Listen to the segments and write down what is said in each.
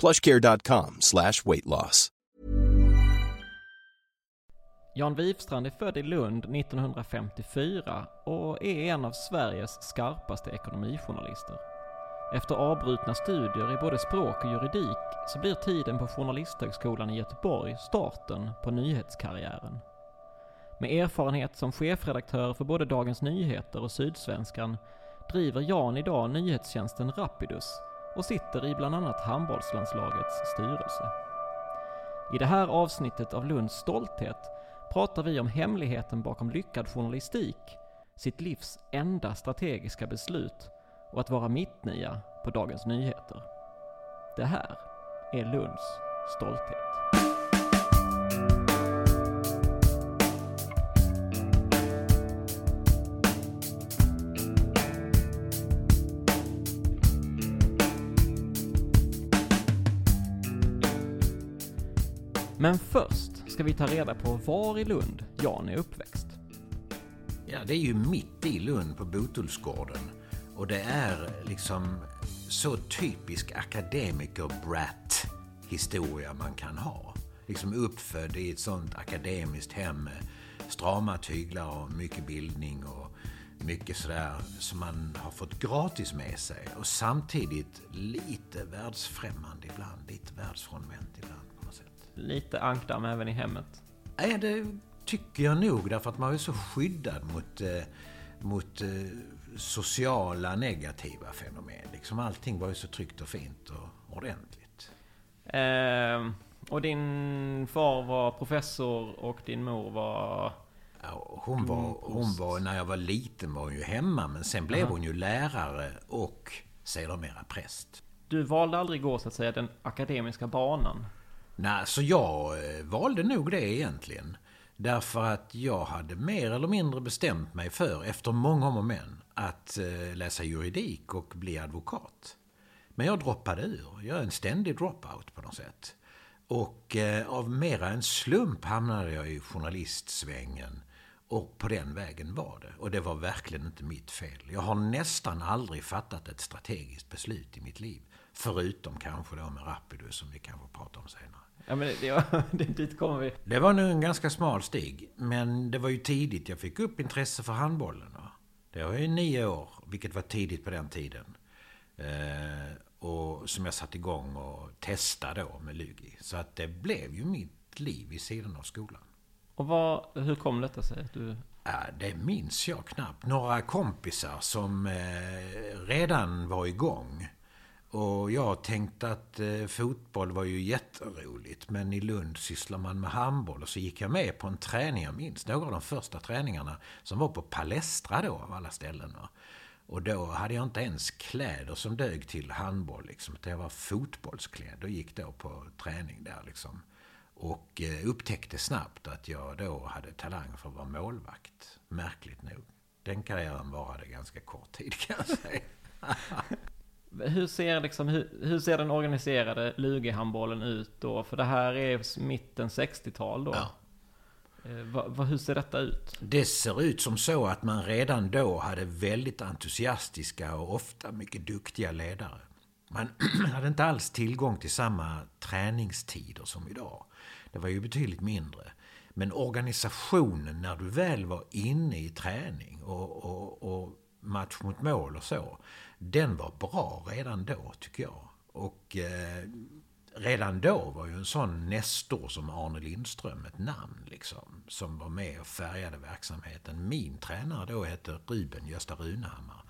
plushcare.com slash weight loss. Jan Wifstrand är född i Lund 1954 och är en av Sveriges skarpaste ekonomijournalister. Efter avbrutna studier i både språk och juridik så blir tiden på Journalisthögskolan i Göteborg starten på nyhetskarriären. Med erfarenhet som chefredaktör för både Dagens Nyheter och Sydsvenskan driver Jan idag nyhetstjänsten Rapidus och sitter i bland annat handbollslandslagets styrelse. I det här avsnittet av Lunds stolthet pratar vi om hemligheten bakom lyckad journalistik, sitt livs enda strategiska beslut och att vara mittnia på Dagens Nyheter. Det här är Lunds stolthet. Men först ska vi ta reda på var i Lund Jan är uppväxt. Ja, det är ju mitt i Lund på Botulsgården. Och det är liksom så typisk akademiker-brat historia man kan ha. Liksom uppfödd i ett sånt akademiskt hem med strama tyglar och mycket bildning och mycket sådär som man har fått gratis med sig. Och samtidigt lite världsfrämmande ibland, lite världsfrånvänt ibland. Lite ankdamm även i hemmet. Nej, det tycker jag nog. Därför att man är så skyddad mot, eh, mot eh, sociala negativa fenomen. Liksom allting var ju så tryggt och fint och ordentligt. Eh, och din far var professor och din mor var... Ja, hon, var, hon var, när jag var liten var hon ju hemma, men sen blev Aha. hon ju lärare och sedermera präst. Du valde aldrig gå så att säga den akademiska banan. Nej, så jag eh, valde nog det egentligen. Därför att jag hade mer eller mindre bestämt mig för, efter många om och men, att eh, läsa juridik och bli advokat. Men jag droppade ur. Jag är en ständig dropout på något sätt. Och eh, av mera en slump hamnade jag i journalistsvängen. Och på den vägen var det. Och det var verkligen inte mitt fel. Jag har nästan aldrig fattat ett strategiskt beslut i mitt liv. Förutom kanske då med Rapidus som vi kanske pratar om senare. Ja men det, det, dit kommer vi. Det var nu en ganska smal stig. Men det var ju tidigt jag fick upp intresse för handbollen. Va? Det var ju nio år, vilket var tidigt på den tiden. Eh, och som jag satte igång och testade då med Lugi. Så att det blev ju mitt liv i sidan av skolan. Och vad, hur kom detta sig? att Du, Ja, det minns jag knappt. Några kompisar som eh, redan var igång. Och jag tänkte att eh, fotboll var ju jätteroligt. Men i Lund sysslar man med handboll. Och så gick jag med på en träning, jag minns några av de första träningarna. Som var på Palestra då, av alla ställen. Va? Och då hade jag inte ens kläder som dög till handboll. Liksom. utan Jag var fotbollsklädd och gick då på träning där liksom. Och eh, upptäckte snabbt att jag då hade talang för att vara målvakt. Märkligt nog. Den karriären varade ganska kort tid kan jag säga. hur ser, liksom, hur, hur ser den organiserade Lugi-handbollen ut då? För det här är mitten 60-tal då. Ja. Eh, va, va, hur ser detta ut? Det ser ut som så att man redan då hade väldigt entusiastiska och ofta mycket duktiga ledare. Man hade inte alls tillgång till samma träningstider som idag. Det var ju betydligt mindre. Men organisationen när du väl var inne i träning och, och, och match mot mål och så. Den var bra redan då tycker jag. Och eh, redan då var ju en sån nestor som Arne Lindström ett namn liksom. Som var med och färgade verksamheten. Min tränare då hette Ruben Gösta Runehammar.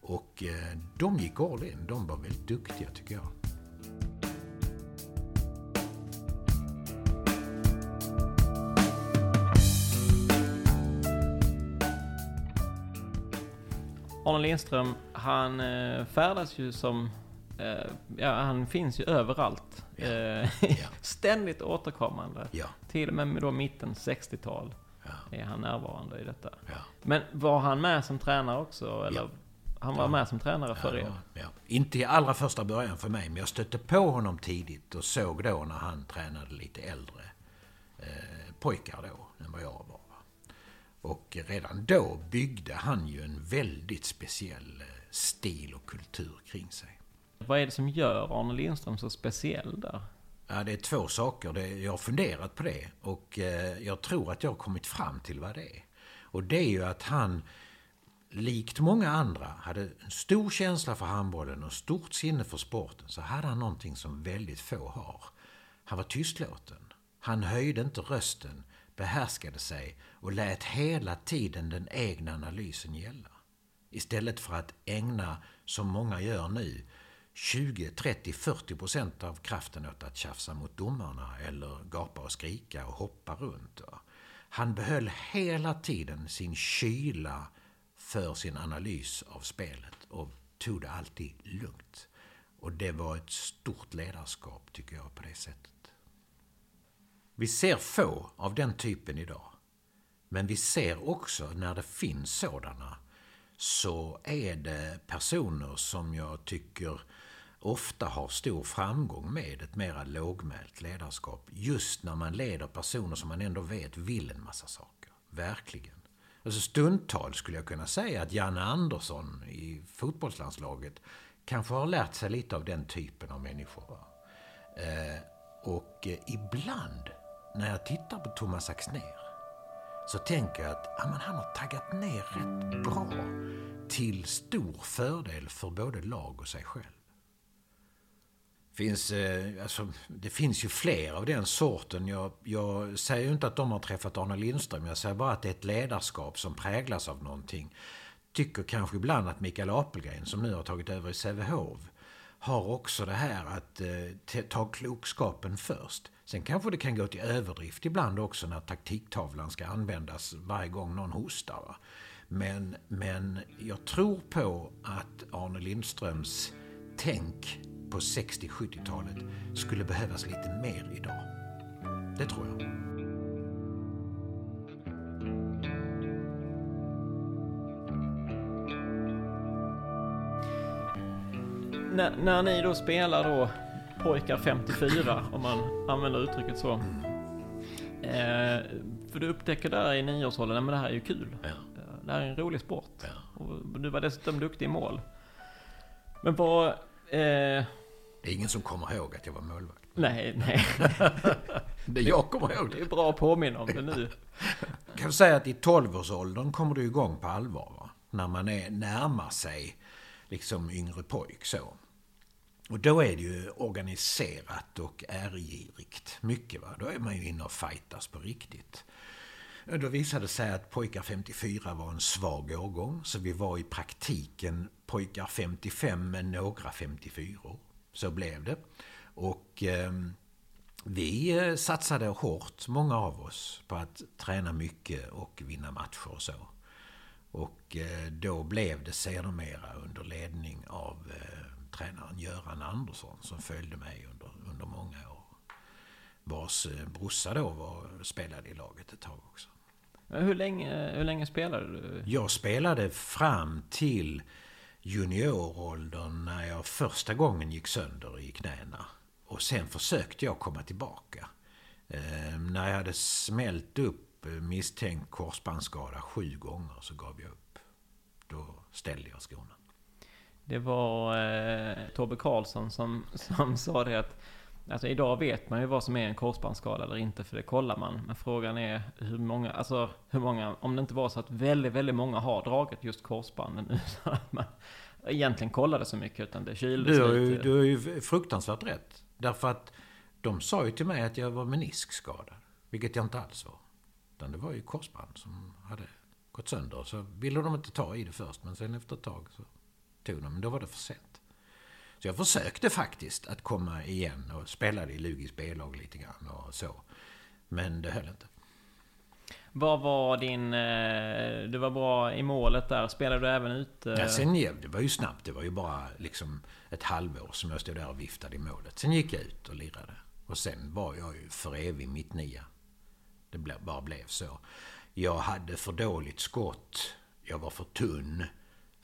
Och eh, de gick all in. De var väldigt duktiga tycker jag. Arne Lindström, han eh, färdas ju som... Eh, ja, han finns ju överallt. Ja. Eh, Ja. Ständigt återkommande. Ja. Till och med då mitten 60-tal Ja. är han närvarande i detta. Men var han med som tränare också? Eller? Han var med som tränare för er? Inte i allra första början för mig, men jag stötte på honom tidigt och såg då när han tränade lite äldre eh, pojkar då, än vad jag var. Och redan då byggde han ju en väldigt speciell eh, stil och kultur kring sig. Vad är det som gör Arne Lindström så speciell där? Ja, det är två saker. Det, jag har funderat på det och eh, jag tror att jag har kommit fram till vad det är. Och det är ju att han, likt många andra, hade en stor känsla för handbollen och stort sinne för sporten. Så hade han någonting som väldigt få har. Han var tystlåten. Han höjde inte rösten, behärskade sig och lät hela tiden den egna analysen gälla. Istället för att ägna, som många gör nu, 20, 30, 40 procent av kraften åt att tjafsa mot domarna eller gapa och skrika och hoppa runt. Han behöll hela tiden sin kyla för sin analys av spelet och tog det alltid lugnt. Och det var ett stort ledarskap, tycker jag, på det sättet. Vi ser få av den typen idag. Men vi ser också när det finns sådana så är det personer som jag tycker ofta har stor framgång med ett mera lågmält ledarskap. Just när man leder personer som man ändå vet vill en massa saker. Verkligen. Alltså stundtals skulle jag kunna säga att Janne Andersson i fotbollslandslaget kanske har lärt sig lite av den typen av människor. Eh, och eh, ibland när jag tittar på Thomas Axner så tänker jag att ja, han har taggat ner rätt bra till stor fördel för både lag och sig själv. Finns, eh, alltså, det finns ju fler av den sorten. Jag, jag säger ju inte att de har träffat Arne Lindström. Jag säger bara att det är ett ledarskap som präglas av någonting. Tycker kanske ibland att Mikael Apelgren, som nu har tagit över i Sävehof, har också det här att eh, ta klokskapen först. Sen kanske det kan gå till överdrift ibland också när taktiktavlan ska användas varje gång någon hostar. Va? Men, men jag tror på att Arne Lindströms tänk på 60-70-talet skulle behövas lite mer idag. Det tror jag. När, när ni då spelar då pojkar 54, om man använder uttrycket så. Eh, för du upptäcker där i nioårsåldern, nej men det här är ju kul. Ja. Eh, Det här är en rolig sport. Ja. Och du var dessutom duktig i mål. Men vad... Eh, Det är ingen som kommer ihåg att jag var målvakt. nej, nej. Det jag kommer ihåg Det är bra att påminna om det nu. Jag kan säga att i 12-årsåldern kommer du igång på allvar. Va? När man är, närmar sig liksom yngre pojk så. Och då är det ju organiserat och ärgirigt mycket. Va? Då är man ju inne och fightas på riktigt. Och Då visade det sig att pojkar 54 var en svag årgång. Så vi var i praktiken pojkar 55 med några 54 Så blev det. Och ehm, eh, vi satsade hårt, många av oss, på att träna mycket och vinna matcher och så. Och eh, då blev det sedermera under ledning av eh, tränaren Göran Andersson som följde mig under, under många år. Vars eh, brorsa då var, spelade i laget ett tag också. Men hur länge, hur länge spelade du? Jag spelade fram till junioråldern när jag första gången gick sönder i knäna. Och sen försökte jag komma tillbaka. Eh, när jag hade smält upp misstänkt korsbandsskada sju gånger så gav jag upp. Då ställde jag skorna. Det var eh, Tobbe Karlsson som, som sa det att Alltså idag vet man ju vad som är en korsbandsskada eller inte, för det kollar man. Men frågan är hur många, alltså hur många, om det inte var så att väldigt, väldigt många har dragit just korsbanden utan att man egentligen kollade så mycket, utan det kyldes du har ju, lite. Du har ju fruktansvärt rätt. Därför att de sa ju till mig att jag var meniskskadad, vilket jag inte alls var. Utan det var ju korsband som hade gått sönder. Så ville de inte ta i det först, men sen efter ett tag så tog. Men då var det för sent. Så jag försökte faktiskt att komma igen och spelade i Lugis B-lag lite grann och så. Men det höll inte. Vad var din... eh, Du var bra i målet där. Spelade du även ut? eh, Ja, sen, det var ju snabbt. Det var ju bara liksom ett halvår som jag stod där och viftade i målet. Sen gick jag ut och lirade. Och sen var jag ju för evig mitt nia. Det bara blev så. Jag hade för dåligt skott. Jag var för tunn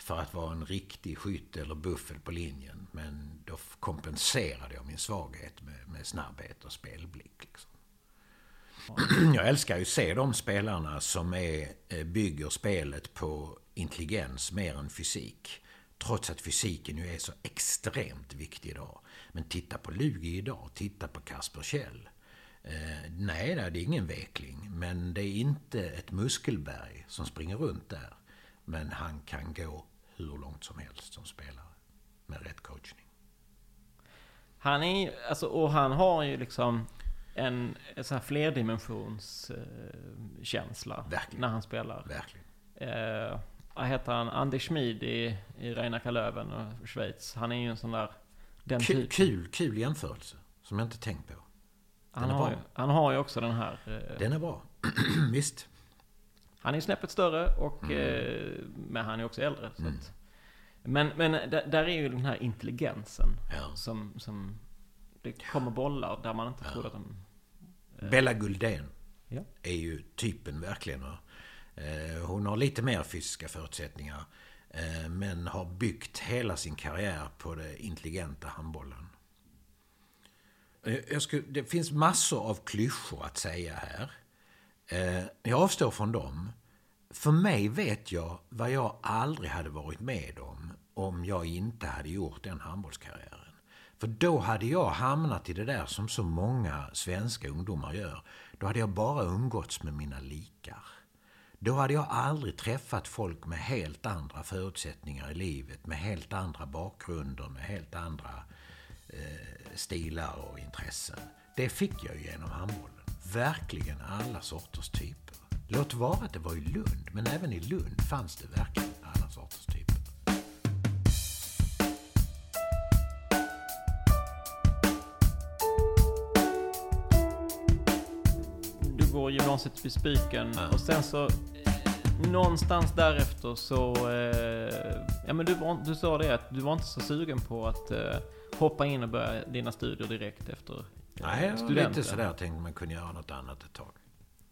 för att vara en riktig skytt eller buffel på linjen. Men då kompenserade jag min svaghet med, med snabbhet och spelblick. Liksom. Jag älskar ju att se de spelarna som är, eh, bygger spelet på intelligens mer än fysik. Trots att fysiken ju är så extremt viktig idag. Men titta på Lugi idag, titta på Kasper Kjell. Eh, nej, det är ingen vekling. Men det är inte ett muskelberg som springer runt där. Men han kan gå hur långt som helst som spelare. Med rätt coachning. Han är alltså, och han har ju liksom en, en sån här flerdimensionskänsla känsla Verkligen. när han spelar. Verkligen. Eh, vad heter han? Anders Schmid i, i Reinaka Löven och Schweiz. Han är ju en sån där... Den Kul, typen. kul, kul jämförelse. Som jag inte tänkt på. Han är har, bra. ju, han har ju också den här... Eh, Den är bra. Visst. Han är snäppet större, och, Mm. eh, men han är också äldre. Så att, men men där, är ju den här intelligensen. Ja. Som, som... Det kommer bollar där man inte trodde att de... Bella Guldén Ja. är ju typen verkligen. va. Eh, Hon har lite mer fysiska förutsättningar. eh, Men har byggt hela sin karriär på det intelligenta handbollen. Eh, skulle, det finns massor av klyschor att säga här. Eh, Jag avstår från dem. För mig vet jag vad jag aldrig hade varit med om om jag inte hade gjort den handbollskarriären. För då hade jag hamnat i det där som så många svenska ungdomar gör. Då hade jag bara umgåtts med mina likar. Då hade jag aldrig träffat folk med helt andra förutsättningar i livet, med helt andra bakgrunder, med helt andra eh, stilar och intressen. Det fick jag ju genom handbollen. Verkligen alla sorters typer. Låt vara att det var i Lund, men även i Lund fanns det verkligen alla sorters typer. Du går gymnasiet vid Spiken Ja. och sen så... eh, Någonstans därefter så... Eh, ja men du, var, du sa det att du var inte så sugen på att eh, hoppa in och börja dina studier direkt efter Nej, jag studenten. lite sådär tänkte man kunde göra något annat ett tag.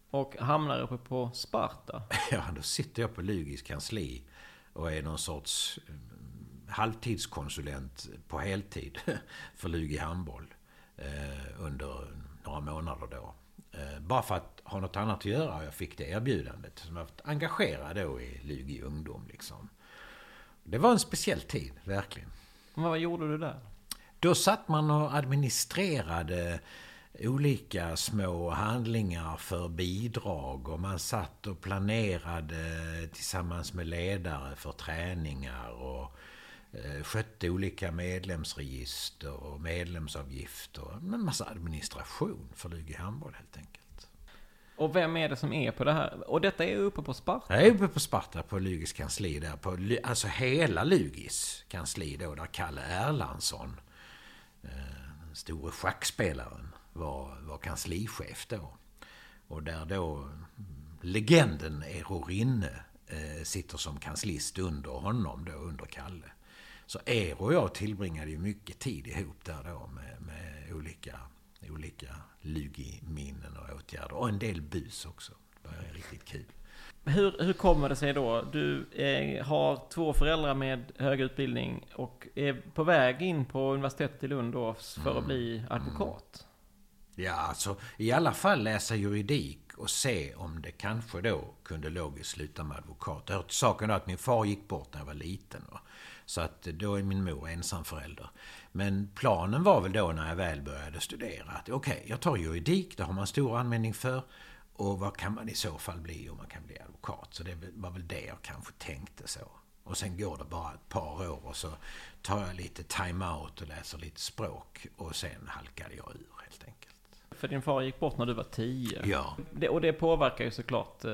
Och hamnar uppe på Sparta. Ja, då sitter jag på Lugis kansli och är någon sorts eh, halvtidskonsulent på heltid för Lugi handboll eh, under några månader då. Eh, bara för att ha något annat att göra och jag fick det erbjudandet. Som jag varit engagerad då i Lugi ungdom liksom. Det var en speciell tid, verkligen. Men vad gjorde du där? Då satt man och administrerade olika små handlingar för bidrag och man satt och planerade tillsammans med ledare för träningar och eh, skötte olika medlemsregister och medlemsavgifter. En massa administration för Lugi handboll helt enkelt. Och vem är det som är på det här? Och detta är uppe på Sparta? Jag är uppe på Sparta på Lugis kansli där. På, alltså hela Lugis kansli då, där Kalle Erlandsson, den store schackspelaren, var, var kanslichef då. Och där då mm, legenden Eero Rinne eh, sitter som kanslist under honom då, under Kalle. Så Eero och jag tillbringade ju mycket tid ihop där då med, med olika, olika Lugi-minnen och åtgärder. Och en del bus också. Det var riktigt kul. Hur, hur kommer det sig då? Du eh, har två föräldrar med hög utbildning och är på väg in på universitetet i Lund då för att Mm. bli advokat. Ja, alltså i alla fall läsa juridik och se om det kanske då kunde logiskt sluta med advokat. Det hör till saken då att min far gick bort när jag var liten. Va? Så att då är min mor ensamförälder. Men planen var väl då när jag väl började studera att okej, jag tar juridik, det har man stor användning för. Och vad kan man i så fall bli om man kan bli advokat? Så det var väl det jag kanske tänkte så. Och sen går det bara ett par år och så tar jag lite time-out och läser lite språk. Och sen halkade jag ur helt enkelt. För din far gick bort när du var tio. Ja. Det, och det påverkar ju såklart eh,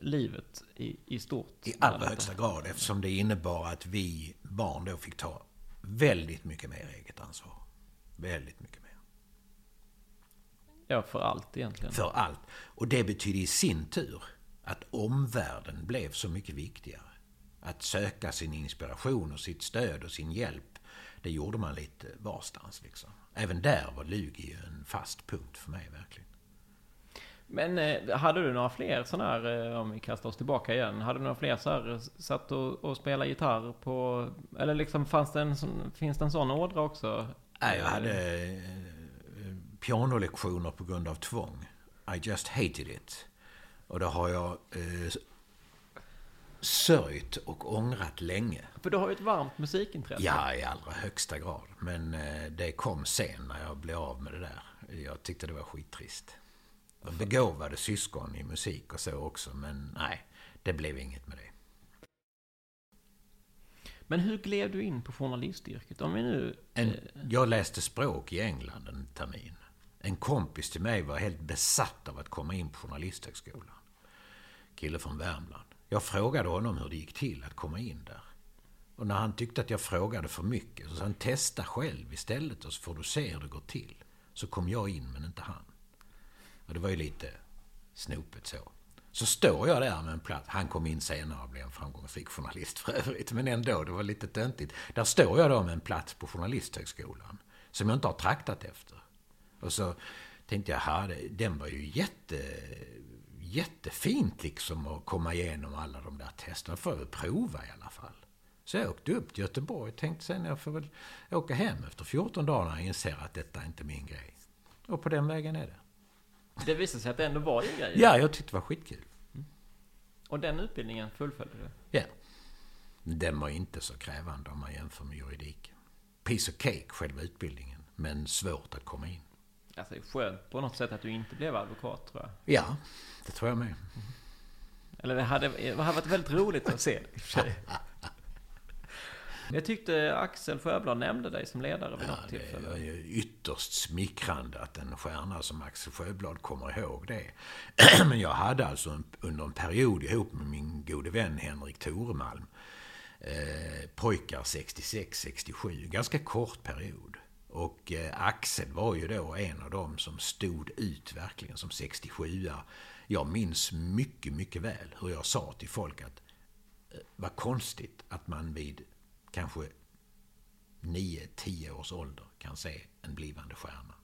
livet i, i stort. I allra högsta grad eftersom det innebar att vi barn då fick ta väldigt mycket mer eget ansvar. Väldigt mycket mer. Ja, för allt egentligen. För allt. Och det betyder i sin tur att omvärlden blev så mycket viktigare. Att söka sin inspiration och sitt stöd och sin hjälp, det gjorde man lite varstans liksom. Även där var Lugi en fast punkt för mig verkligen. Men eh, hade du några fler sådana här, eh, om vi kastar oss tillbaka igen, hade du några fler så här, satt och, och spelade gitarr på, eller liksom fanns det en, finns det en sån ådra också? Nej, jag hade eh, pianolektioner på grund av tvång. I just hated it. Och det har jag eh, sörjt och ångrat länge. För du har ju ett varmt musikintresse. Ja, i allra högsta grad. Men eh, det kom sen när jag blev av med det där. Jag tyckte det var skittrist. De begåvade syskon i musik och så också, men nej, det blev inget med det. Men hur gled du in på journalistyrket? Om vi nu... En, jag läste språk i England en termin. En kompis till mig var helt besatt av att komma in på Journalisthögskolan. Kille från Värmland. Jag frågade honom hur det gick till att komma in där. Och när han tyckte att jag frågade för mycket så sa han testa själv istället och så får du se hur det går till. Så kom jag in men inte han. Och det var ju lite snopet så. Så står jag där med en plats. Han kom in senare och blev en framgångsrik journalist för övrigt. Men ändå, det var lite töntigt. Där står jag då med en plats på Journalisthögskolan. Som jag inte har traktat efter. Och så tänkte jag, den var ju jätte, jättefint liksom att komma igenom alla de där testerna. får jag väl prova i alla fall. Så jag åkte upp till Göteborg och tänkte sen jag får väl åka hem efter 14 dagar när jag inser att detta är inte min grej. Och på den vägen är det. Det visade sig att det ändå var din grej. Ja, jag tyckte det var skitkul. Och den utbildningen fullföljde du? Ja. Den var inte så krävande om man jämför med juridiken. Piece of cake, själva utbildningen. Men svårt att komma in. Alltså det skönt på något sätt att du inte blev advokat tror jag. Ja, det tror jag med. Eller det hade, det hade varit väldigt roligt att se i och för sig. Jag tyckte Axel Sjöblad nämnde dig som ledare vid Ja, något det tillfälle. är ju ytterst smickrande att en stjärna som Axel Sjöblad kommer ihåg det. Men jag hade alltså en, under en period ihop med min gode vän Henrik Toremalm eh, pojkar 66-67. Ganska kort period. Och eh, Axel var ju då en av dem som stod ut verkligen som 67 Jag minns mycket, mycket väl hur jag sa till folk att eh, vad konstigt att man vid kanske 9-10 års ålder kan se en blivande stjärna.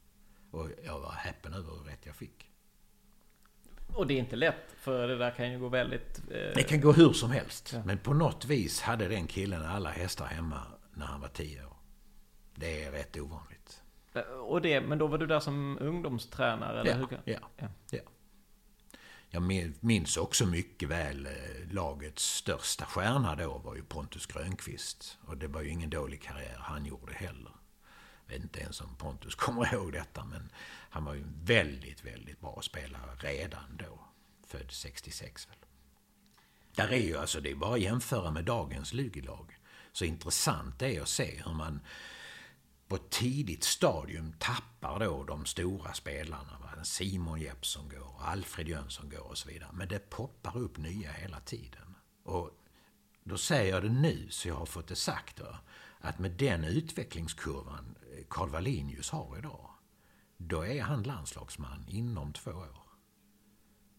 Och jag var häpen över hur rätt jag fick. Och det är inte lätt, för det där kan ju gå väldigt... Eh, Det kan gå hur som helst. Men på något vis hade den killen alla hästar hemma när han var 10 år. Det är rätt ovanligt. och det, men då var du där som ungdomstränare? Eller Ja, hur? ja, Ja. ja. Jag min- minns också mycket väl eh, lagets största stjärna då var ju Pontus Grönqvist. Och det var ju ingen dålig karriär han gjorde heller. Jag vet inte ens om Pontus kommer ihåg detta, men han var ju en väldigt, väldigt bra spelare redan då. Född 66 väl. Där är ju alltså, det är bara att jämföra med dagens Lugi-lag. Så intressant det är att se hur man på ett tidigt stadium tappar då de stora spelarna. Va? Simon Jeppsson går, Alfred Jönsson går och så vidare. Men det poppar upp nya hela tiden. Och då säger jag det nu, så jag har fått det sagt, då, att med den utvecklingskurvan Karl Wallinius har idag, då är han landslagsman inom två år.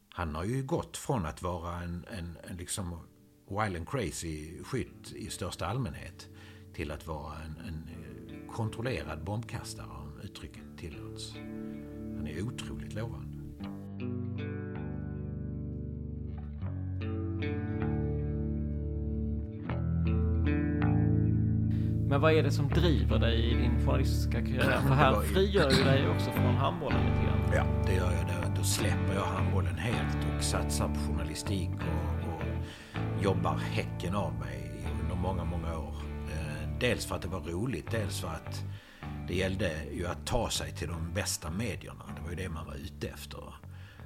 Han har ju gått från att vara en, en, en liksom wild and crazy skytt i största allmänhet till att vara en, en kontrollerad bombkastare om uttrycket tillåts. Han är otroligt lovande. Men vad är det som driver dig i din journalistiska karriär? För här frigör du dig också från handbollen lite grann. Ja, det gör jag. Då, då släpper jag handbollen helt och satsar på journalistik och, och jobbar häcken av mig under många, många dels för att det var roligt, dels för att det gällde ju att ta sig till de bästa medierna. Det var ju det man var ute efter.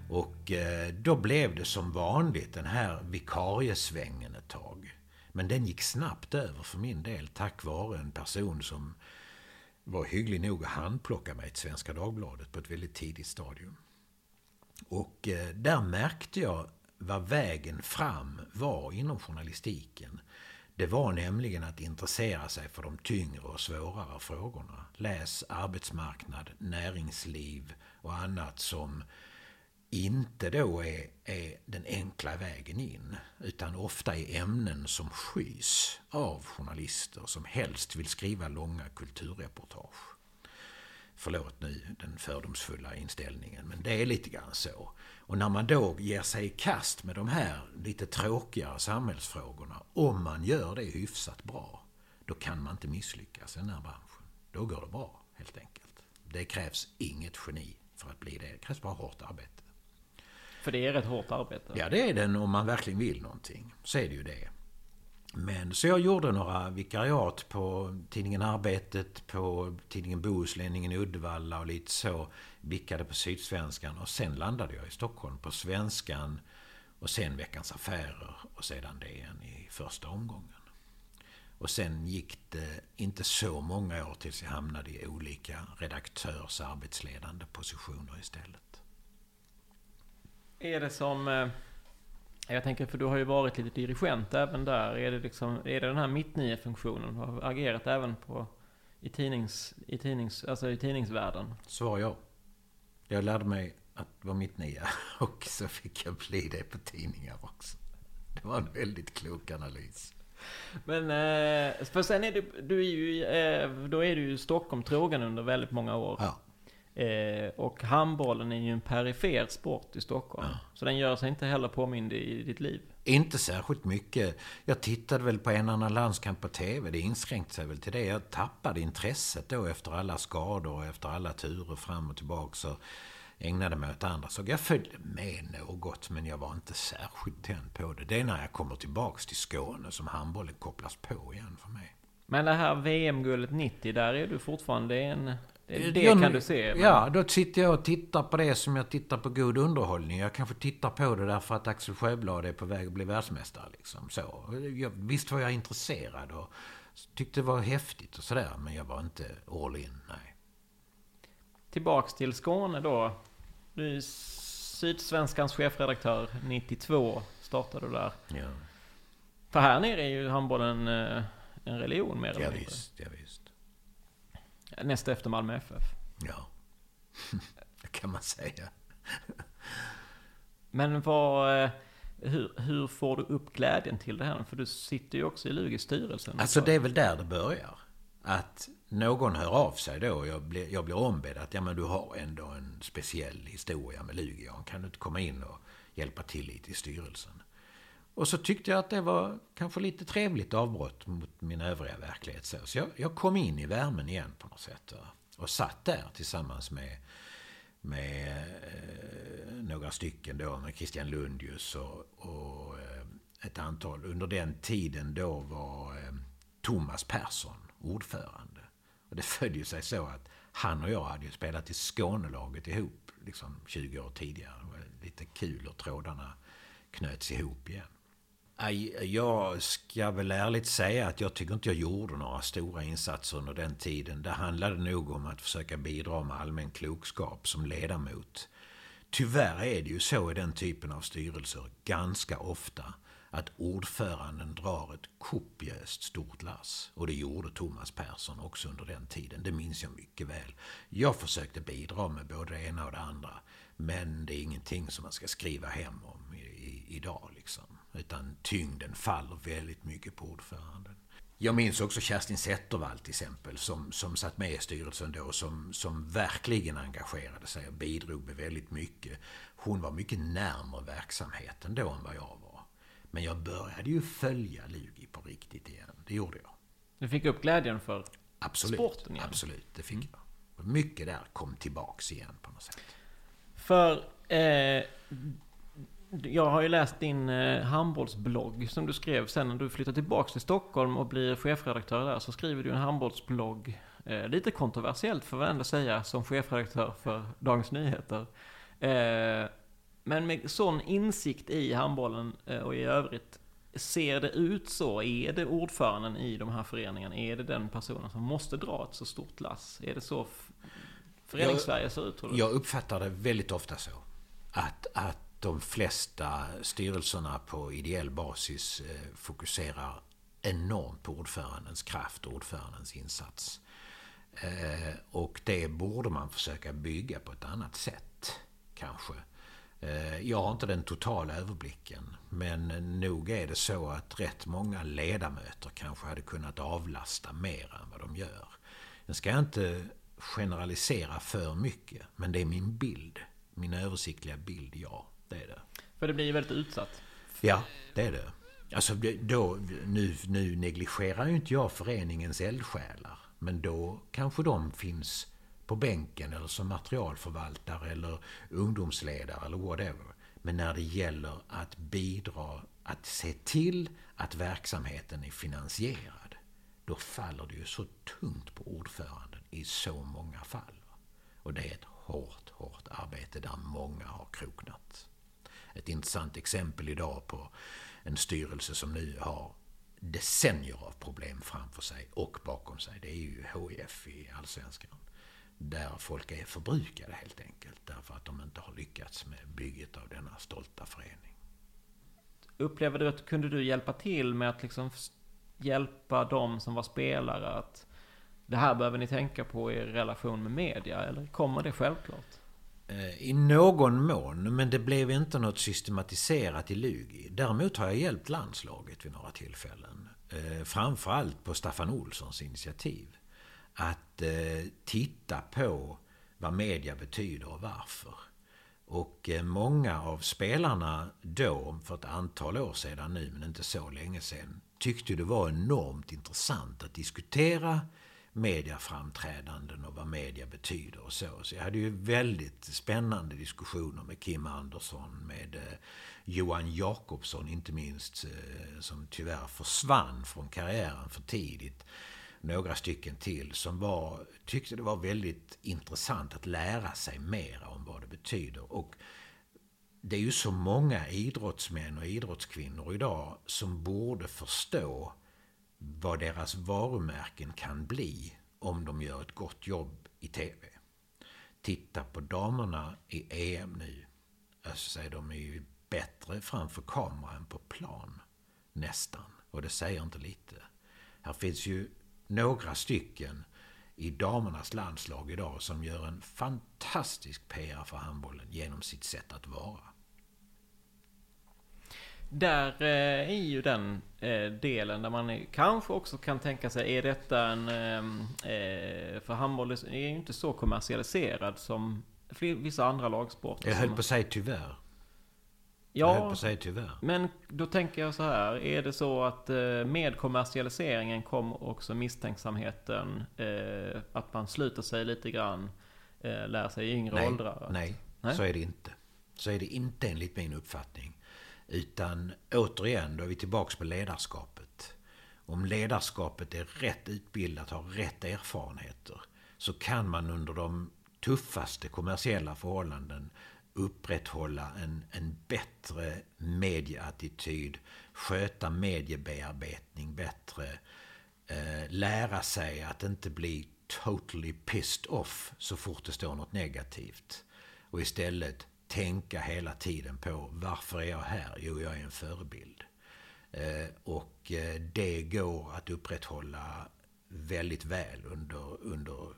Och eh, då blev det som vanligt den här vikariesvängen ett tag. Men den gick snabbt över för min del tack vare en person som var hygglig nog att handplocka mig till Svenska Dagbladet på ett väldigt tidigt stadium. Och eh, där märkte jag vad vägen fram var inom journalistiken. Det var nämligen att intressera sig för de tyngre och svårare frågorna. Läs arbetsmarknad, näringsliv och annat som inte då är, är den enkla vägen in, utan ofta är ämnen som skys av journalister som helst vill skriva långa kulturreportage. Förlåt nu den fördomsfulla inställningen, men det är lite grann så. Och när man då ger sig i kast med de här lite tråkigare samhällsfrågorna, om man gör det hyfsat bra, då kan man inte misslyckas i den här branschen. Då går det bra, helt enkelt. Det krävs inget geni för att bli det. Det krävs bara hårt arbete. För det är rätt hårt arbete. Ja, det är den om man verkligen vill någonting. Så är det ju det. Men så jag gjorde några vikariat på tidningen Arbetet, på tidningen Bohuslänningen i Uddevalla och lite så. Vickade på Sydsvenskan och sen landade jag i Stockholm på Svenskan och sen Veckans Affärer och sedan DN i första omgången. Och sen gick det inte så många år tills jag hamnade i olika redaktörs arbetsledande positioner istället. Är det som... Eh, jag tänker, för du har ju varit lite dirigent även där. Är det, liksom, är det den här mittnio-funktionen? Du har agerat även på, i, tidnings, i, tidnings, alltså i tidningsvärlden? Svar ja. Jag lärde mig att vara mittnia och så fick jag bli det på tidningar också. Det var en väldigt klok analys. Men, eh, för sen är du, du är ju, eh, då är du ju Stockholm trogen under väldigt många år. Ja. Eh, och handbollen är ju en perifer sport i Stockholm. Ja. Så den gör sig inte heller påmind i ditt liv. Inte särskilt mycket. Jag tittade väl på en annan landskamp på TV. Det inskränkte sig väl till det. Jag tappade intresset då efter alla skador och efter alla turer fram och tillbaka. Så ägnade mig åt andra saker. Jag följde med något, men jag var inte särskilt tänd på det. Det är när jag kommer tillbaks till Skåne som handbollen kopplas på igen för mig. Men det här VM-guldet 90, där är du fortfarande en det, det jag, kan du se? Men... Ja, då sitter jag och tittar på det som jag tittar på god underhållning. Jag kanske tittar på det därför att Axel Sjöblad är på väg att bli världsmästare. Liksom. Så. Jag, visst var jag intresserad och tyckte det var häftigt och sådär. Men jag var inte all in, nej. Tillbaks till Skåne då. Du är Sydsvenskans chefredaktör 92 startade du där. Ja. För här nere är ju handbollen eh, en religion mer eller mindre. Ja, visst, ja, visst. Näst efter Malmö FF. Ja, det kan man säga. Men vad... Eh, hur, hur, får du upp glädjen till det här? För du sitter ju också i Lugis styrelsen. Alltså det är väl där det börjar. Att någon hör av sig då. Jag blir, jag blir ombedd att ja, men du har ändå en speciell historia med Lugion. Kan du inte komma in och hjälpa till lite i styrelsen? Och så tyckte jag att det var kanske lite trevligt avbrott mot min övriga verklighet. Så jag, jag kom in i värmen igen på något sätt. Och satt där tillsammans med, med eh, några stycken då, med Christian Lundius och, och eh, ett antal. Under den tiden då var eh, Thomas Persson ordförande. Och det följde sig så att han och jag hade ju spelat i Skånelaget ihop liksom 20 år tidigare. Det var lite kul och trådarna knöts ihop igen. Jag ska väl ärligt säga att jag tycker inte jag gjorde några stora insatser under den tiden. Det handlade nog om att försöka bidra med allmän klokskap som ledamot. Tyvärr är det ju så i den typen av styrelser ganska ofta att ordföranden drar ett kopiöst stort lass. Och det gjorde Thomas Persson också under den tiden. Det minns jag mycket väl. Jag försökte bidra med både det ena och det andra. Men det är ingenting som man ska skriva hem om i, i, idag liksom. Utan tyngden faller väldigt mycket på ordföranden. Jag minns också Kerstin Zettervall till exempel, som, som satt med i styrelsen då, som, som verkligen engagerade sig och bidrog med väldigt mycket. Hon var mycket närmare verksamheten då än vad jag var. Men jag började ju följa Lugi på riktigt igen. Det gjorde jag. Du fick upp glädjen för absolut, sporten igen? Absolut, det fick mm. jag. Mycket där kom tillbaks igen på något sätt. För eh, jag har ju läst din eh, handbollsblogg som du skrev sen när du flyttade tillbaka till Stockholm och blir chefredaktör där. Så skriver du en handbollsblogg. Eh, lite kontroversiellt får jag ändå säga som chefredaktör för Dagens Nyheter. Eh, men med sån insikt i handbollen och i övrigt. Ser det ut så? Är det ordföranden i de här föreningarna? Är det den personen som måste dra ett så stort lass? Är det så förenings-Sverige ser ut? Tror du? Jag uppfattar det väldigt ofta så. Att, att de flesta styrelserna på ideell basis eh, fokuserar enormt på ordförandens kraft och ordförandens insats. Eh, och det borde man försöka bygga på ett annat sätt, kanske. Eh, jag har inte den totala överblicken, men nog är det så att rätt många ledamöter kanske hade kunnat avlasta mer än vad de gör. Jag ska inte generalisera för mycket, men det är min bild. Min översiktliga bild, ja. Det är det. För det blir ju väldigt utsatt. Ja, det är det. Alltså då, nu, nu negligerar ju inte jag föreningens eldsjälar. Men då kanske de finns på bänken eller som materialförvaltare eller ungdomsledare eller whatever. Men när det gäller att bidra, att se till att verksamheten är finansierad. Då faller det ju så tungt på ordföranden i så många fall. Och det är ett hårt, hårt arbete där många har kroknat ett intressant exempel idag på en styrelse som nu har decennier av problem framför sig och bakom sig. Det är ju HIF i Allsvenskan. Där folk är förbrukade helt enkelt. Därför att de inte har lyckats med bygget av denna stolta förening. Upplever du att kunde du hjälpa till med att liksom hjälpa dem som var spelare att det här behöver ni tänka på i relation med media? Eller kommer det självklart? Eh, I någon mån, men det blev inte något systematiserat i Lugi. Däremot har jag hjälpt landslaget vid några tillfällen. Eh, framförallt på Staffan Olssons initiativ. Att eh, titta på vad media betyder och varför. Och många av spelarna då, för ett antal år sedan nu, men inte så länge sedan, tyckte det var enormt intressant att diskutera mediaframträdanden och vad media betyder och så. Så jag hade ju väldigt spännande diskussioner med Kim Andersson, med eh, Johan Jakobsson inte minst, eh, som tyvärr försvann från karriären för tidigt. Några stycken till som var, tyckte det var väldigt intressant att lära sig mer om vad det betyder. Och det är ju så många idrottsmän och idrottskvinnor idag som borde förstå vad deras varumärken kan bli om de gör ett gott jobb i TV. Titta på damerna i EM nu. Alltså, de är ju bättre framför kameran än på plan. Nästan. Och det säger inte lite. Här finns ju några stycken i damernas landslag idag som gör en fantastisk PR för handbollen genom sitt sätt att vara. Där eh, är ju den eh, delen där man kanske också kan tänka sig, är detta en... Eh, för handboll är ju inte så kommersialiserad som vissa andra lagsporter. Jag höll på att säga tyvärr. Ja, jag höll på säga tyvärr. men då tänker jag så här. Är det så att med kommersialiseringen kom också misstänksamheten att man sluter sig lite grann, lär sig i yngre nej, åldrar? Nej, nej, så är det inte. Så är det inte enligt min uppfattning. Utan återigen, då är vi tillbaks på ledarskapet. Om ledarskapet är rätt utbildat, har rätt erfarenheter, så kan man under de tuffaste kommersiella förhållanden upprätthålla en, en bättre medieattityd, sköta mediebearbetning bättre, eh, lära sig att inte bli totally pissed off så fort det står något negativt. Och istället tänka hela tiden på varför är jag här? Jo, jag är en förebild. Eh, och eh, det går att upprätthålla väldigt väl under, under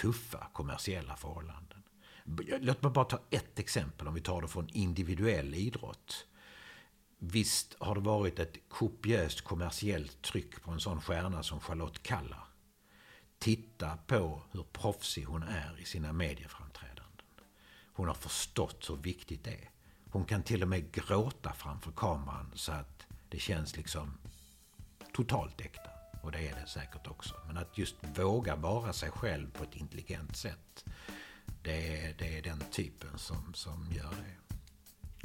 tuffa kommersiella förhållanden. Låt mig bara ta ett exempel om vi tar det från individuell idrott. Visst har det varit ett kopiöst kommersiellt tryck på en sån stjärna som Charlotte Kalla. Titta på hur proffsig hon är i sina medieframträdanden. Hon har förstått hur viktigt det är. Hon kan till och med gråta framför kameran så att det känns liksom totalt äkta. Och det är det säkert också. Men att just våga vara sig själv på ett intelligent sätt. Det är, det är den typen som, som gör det.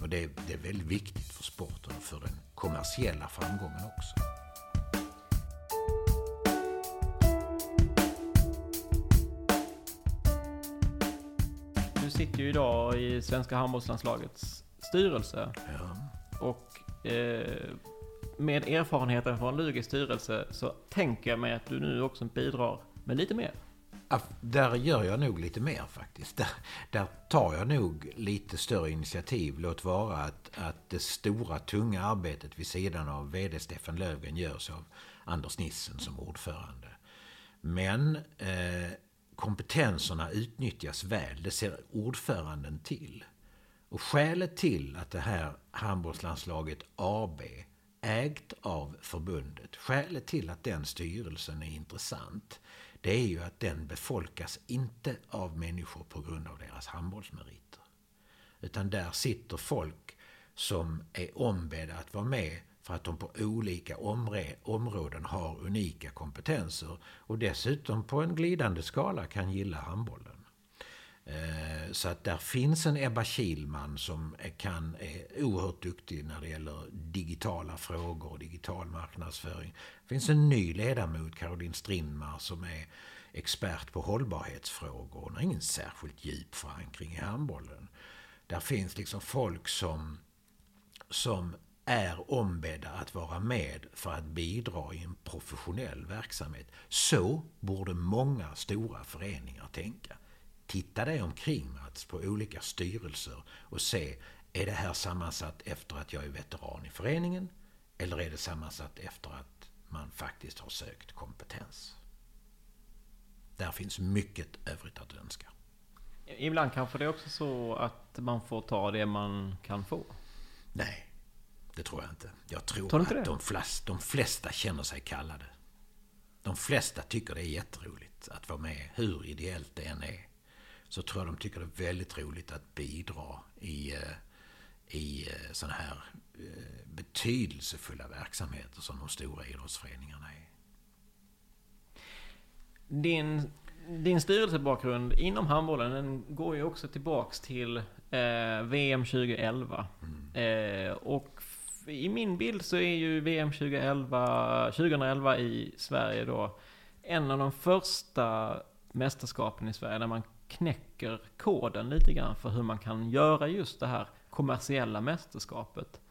Och det är, det är väldigt viktigt för sporten och för den kommersiella framgången också. Sitter ju idag i svenska handbollslandslagets styrelse. Ja. Och eh, med erfarenheten från Lugis styrelse så tänker jag mig att du nu också bidrar med lite mer. Ja, Där gör jag nog lite mer faktiskt. Där, där tar jag nog lite större initiativ. Låt vara att, att det stora tunga arbetet vid sidan av VD Stefan Löfgren görs av Anders Nissen som ordförande. Men eh, kompetenserna utnyttjas väl. Det ser ordföranden till. Och skälet till att det här handbollslandslaget AB ägt av förbundet, skälet till att den styrelsen är intressant, det är ju att den befolkas inte av människor på grund av deras handbollsmeriter. Utan där sitter folk som är ombedda att vara med för att de på olika områden har unika kompetenser och dessutom på en glidande skala kan gilla handbollen. Eh, så att där finns en Ebba Kilman som är, kan, är oerhört duktig när det gäller digitala frågor och digital marknadsföring. Det finns en ny ledamot, Caroline Strindmar, som är expert på hållbarhetsfrågor. Hon har ingen särskilt djup förankring i handbollen. Där finns liksom folk som, som är ombedda att vara med för att bidra i en professionell verksamhet. Så borde många stora föreningar tänka. Titta dig omkring Mats på olika styrelser och se, är det här sammansatt efter att jag är veteran i föreningen? Eller är det sammansatt efter att man faktiskt har sökt kompetens? Där finns mycket övrigt att önska. Ibland kanske det är också så att man får ta det man kan få. Nej, det tror jag inte. Jag tror Tror att de flesta, de flesta känner sig kallade. De flesta tycker det är jätteroligt att vara med, hur ideellt det än är. Så tror jag de tycker det är väldigt roligt att bidra i, eh, i sådana här eh, betydelsefulla verksamheter som de stora idrottsföreningarna är. Din, din styrelsebakgrund inom handbollen den går ju också tillbaks till eh, VM 2011. Eh, och i min bild så är ju VM 2011, 2011 i Sverige då en av de första mästerskapen i Sverige där man knäcker koden lite grann för hur man kan göra just det här kommersiella mästerskapet.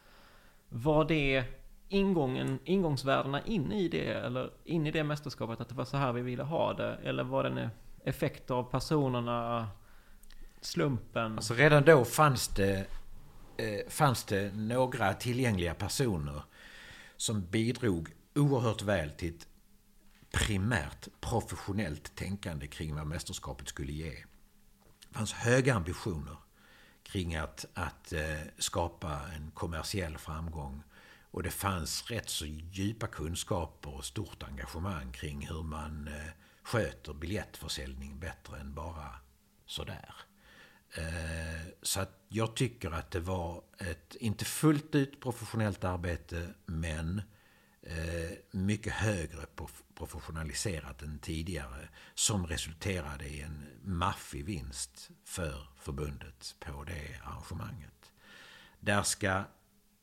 Var det ingången, ingångsvärdena in i det, eller in i det mästerskapet, att det var så här vi ville ha det? Eller var det en effekt av personerna, slumpen? Alltså redan då fanns det, Eh, fanns det några tillgängliga personer som bidrog oerhört väl till ett primärt professionellt tänkande kring vad mästerskapet skulle ge. Det fanns höga ambitioner kring att, att eh, skapa en kommersiell framgång. Och det fanns rätt så djupa kunskaper och stort engagemang kring hur man eh, sköter biljettförsäljning bättre än bara sådär. Eh, så att jag tycker att det var ett, inte fullt ut professionellt arbete, men eh, mycket högre professionaliserat än tidigare, som resulterade i en maffig vinst för förbundet på det arrangemanget. Där ska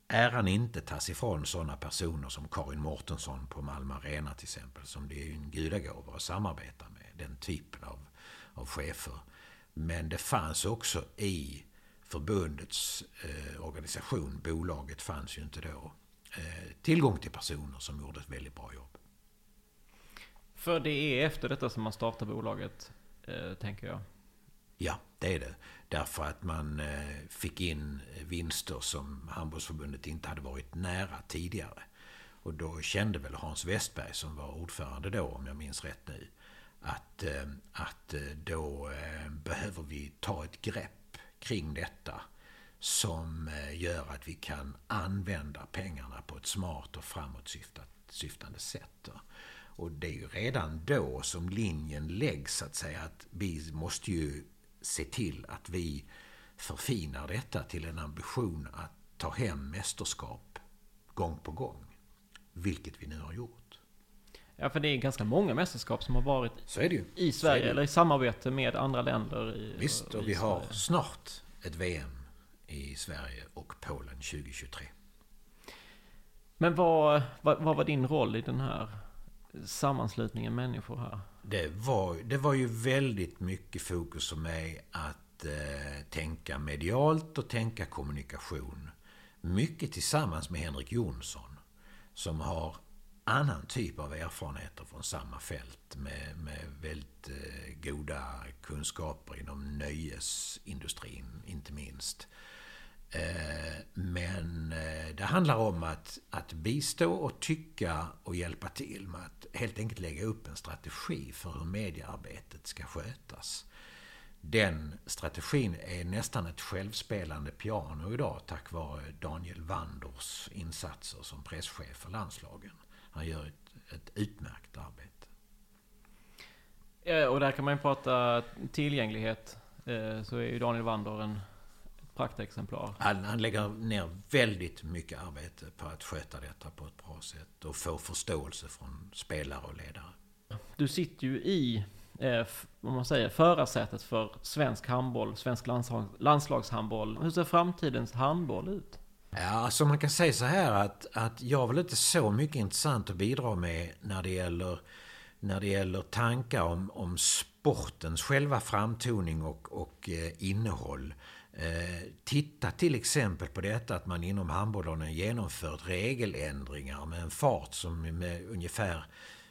äran inte tas ifrån sådana personer som Karin Mårtensson på Malmö Arena till exempel, som det är ju en gudagåva att samarbeta med, den typen av, av chefer. Men det fanns också i förbundets eh, organisation, bolaget fanns ju inte då, eh, tillgång till personer som gjorde ett väldigt bra jobb. För det är efter detta som man startar bolaget, eh, tänker jag. Ja, det är det. Därför att man eh, fick in vinster som handbollsförbundet inte hade varit nära tidigare. Och då kände väl Hans Westberg, som var ordförande då, om jag minns rätt nu, att, eh, att eh, då eh, behöver vi ta ett grepp kring detta som gör att vi kan använda pengarna på ett smart och framåtsyftande sätt. Och det är ju redan då som linjen läggs, så att säga, att vi måste ju se till att vi förfinar detta till en ambition att ta hem mästerskap gång på gång. Vilket vi nu har gjort. Ja, för det är ganska många mästerskap som har varit i Sverige, eller i samarbete med andra länder. I, Visst, och i vi har Sverige. snart ett VM i Sverige och Polen 2023. Men vad, vad, vad var din roll i den här sammanslutningen människor här? Det var, det var ju väldigt mycket fokus för mig att eh, tänka medialt och tänka kommunikation. Mycket tillsammans med Henrik Jonsson som har annan typ av erfarenheter från samma fält med, med väldigt eh, goda kunskaper inom nöjesindustrin, inte minst. Eh, men eh, det handlar om att, att bistå och tycka och hjälpa till med att helt enkelt lägga upp en strategi för hur mediearbetet ska skötas. Den strategin är nästan ett självspelande piano idag tack vare Daniel Wanders insatser som presschef för landslagen. Han gör ett, ett utmärkt arbete. Och där kan man ju prata tillgänglighet. Eh, Så är ju Daniel Wander en praktexemplar. Han, han lägger ner väldigt mycket arbete på att sköta detta på ett bra sätt och få förståelse från spelare och ledare. Du sitter ju i, eh, vad man säger, förarsätet för svensk handboll, svensk landslag, landslagshandboll. Hur ser framtidens handboll ut? Ja, alltså man kan säga så här att, att jag har väl inte så mycket intressant att bidra med när det gäller, när det gäller tankar om, om sportens själva framtoning och, och eh, innehåll. Eh, titta till exempel på detta att man inom handbollen har genomfört regeländringar med en fart som med ungefär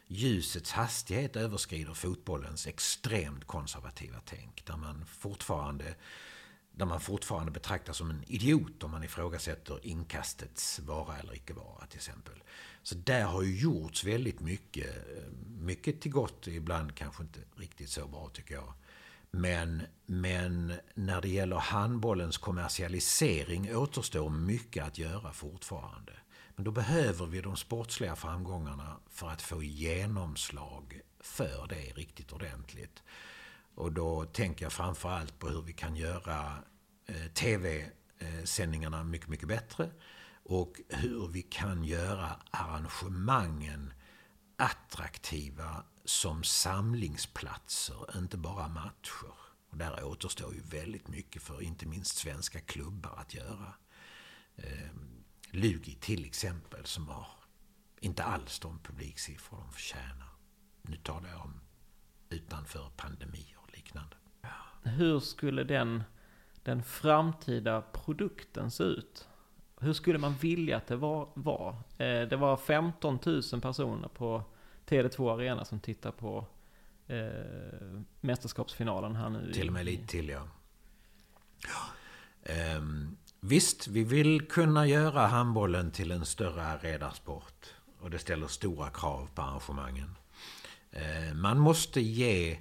ljusets hastighet överskrider fotbollens extremt konservativa tänk. Där man fortfarande där man fortfarande betraktas som en idiot om man ifrågasätter inkastets vara eller icke vara till exempel. Så där har ju gjorts väldigt mycket. Eh, mycket till gott, ibland kanske inte riktigt så bra tycker jag. Men, men när det gäller handbollens kommersialisering återstår mycket att göra fortfarande. Men då behöver vi de sportsliga framgångarna för att få genomslag för det riktigt ordentligt. Och då tänker jag framför allt på hur vi kan göra eh, tv-sändningarna mycket, mycket bättre. Och hur vi kan göra arrangemangen attraktiva som samlingsplatser, inte bara matcher. Och där återstår ju väldigt mycket för inte minst svenska klubbar att göra. Eh, Lugi till exempel, som har inte alls de publiksiffror de förtjänar. Nu talar jag om utanför pandemin. Hur skulle den, den framtida produkten se ut? Hur skulle man vilja att det var? var? Eh, det var 15 000 personer på Tele2 Arena som tittar på eh, mästerskapsfinalen här nu. Till och med lite till, ja. ja. Ehm, visst, vi vill kunna göra handbollen till en större arenasport. Och det ställer stora krav på arrangemangen. Ehm, man måste ge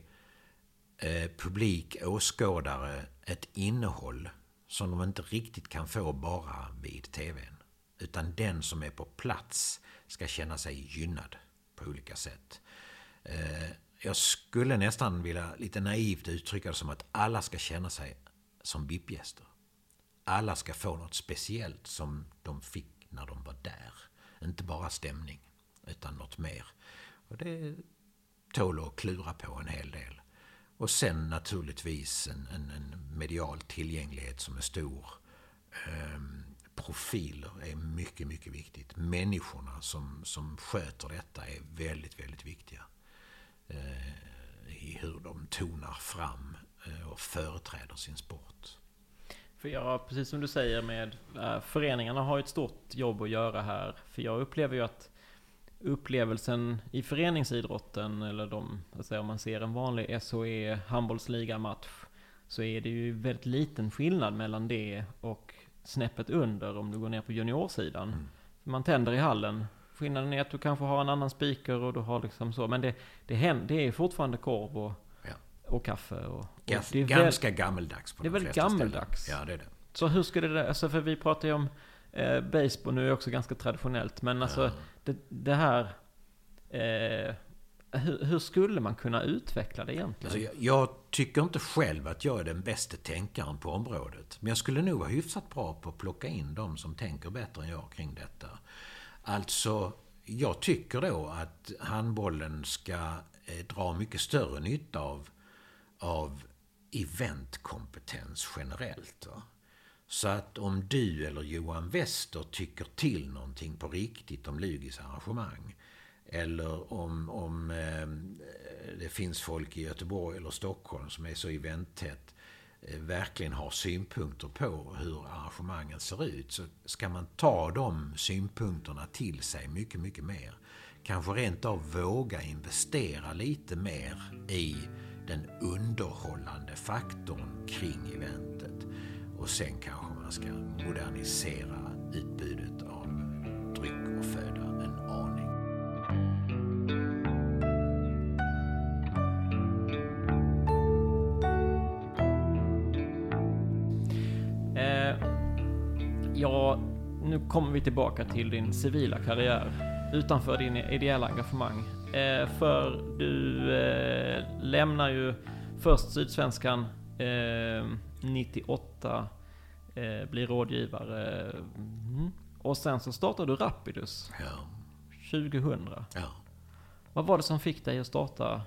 eh, publik, åskådare, ett innehåll som de inte riktigt kan få bara vid tvn. Utan den som är på plats ska känna sig gynnad på olika sätt. Eh, jag skulle nästan vilja lite naivt uttrycka det som att alla ska känna sig som VIP-gäster. Alla ska få något speciellt som de fick när de var där. Inte bara stämning, utan något mer. Och det tål att klura på en hel del. Och sen naturligtvis en, en, en medial tillgänglighet som är stor. Ehm, profiler är mycket, mycket viktigt. Människorna som, som sköter detta är väldigt, väldigt viktiga. Ehm, I hur de tonar fram eh, och företräder sin sport. För jag, precis som du säger med äh, föreningarna har ett stort jobb att göra här. För jag upplever ju att upplevelsen i föreningsidrotten, eller de, alltså om man ser en vanlig SHE handbollsligamatch, så är det ju väldigt liten skillnad mellan det och snäppet under om du går ner på juniorsidan. Man tänder i hallen. Skillnaden är att du kanske har en annan speaker och du har liksom så. Men det, det, händer, det är fortfarande korv och, Ja. och kaffe. Och, och det är väl- ganska gammeldags på det är de väl flesta gammeldags. Ställen. Ja, det är det. Så hur skulle det, alltså för vi pratar ju om eh, baseball nu är också ganska traditionellt, men alltså det, det här, eh, hur, hur skulle man kunna utveckla det egentligen? Alltså, jag, jag tycker inte själv att jag är den bästa tänkaren på området. Men jag skulle nog vara hyfsat bra på att plocka in de som tänker bättre än jag kring detta. Alltså, jag tycker då att handbollen ska eh, dra mycket större nytta av, av eventkompetens generellt. Va? Så att om du eller Johan Wester tycker till någonting på riktigt om Lugis arrangemang eller om, om eh, det finns folk i Göteborg eller Stockholm som är så eventtätt eh, verkligen har synpunkter på hur arrangemangen ser ut så ska man ta de synpunkterna till sig mycket, mycket mer. Kanske rent av våga investera lite mer i den underhållande faktorn kring event. Och sen kanske man ska modernisera utbudet av dryck och föda en aning. Eh, ja, nu kommer vi tillbaka till din civila karriär utanför din ideella engagemang. Eh, för du eh, lämnar ju först Sydsvenskan eh, 98, eh, blir rådgivare mm, och sen så startar du Rapidus Ja, 2000. ja. Vad var det som fick dig att starta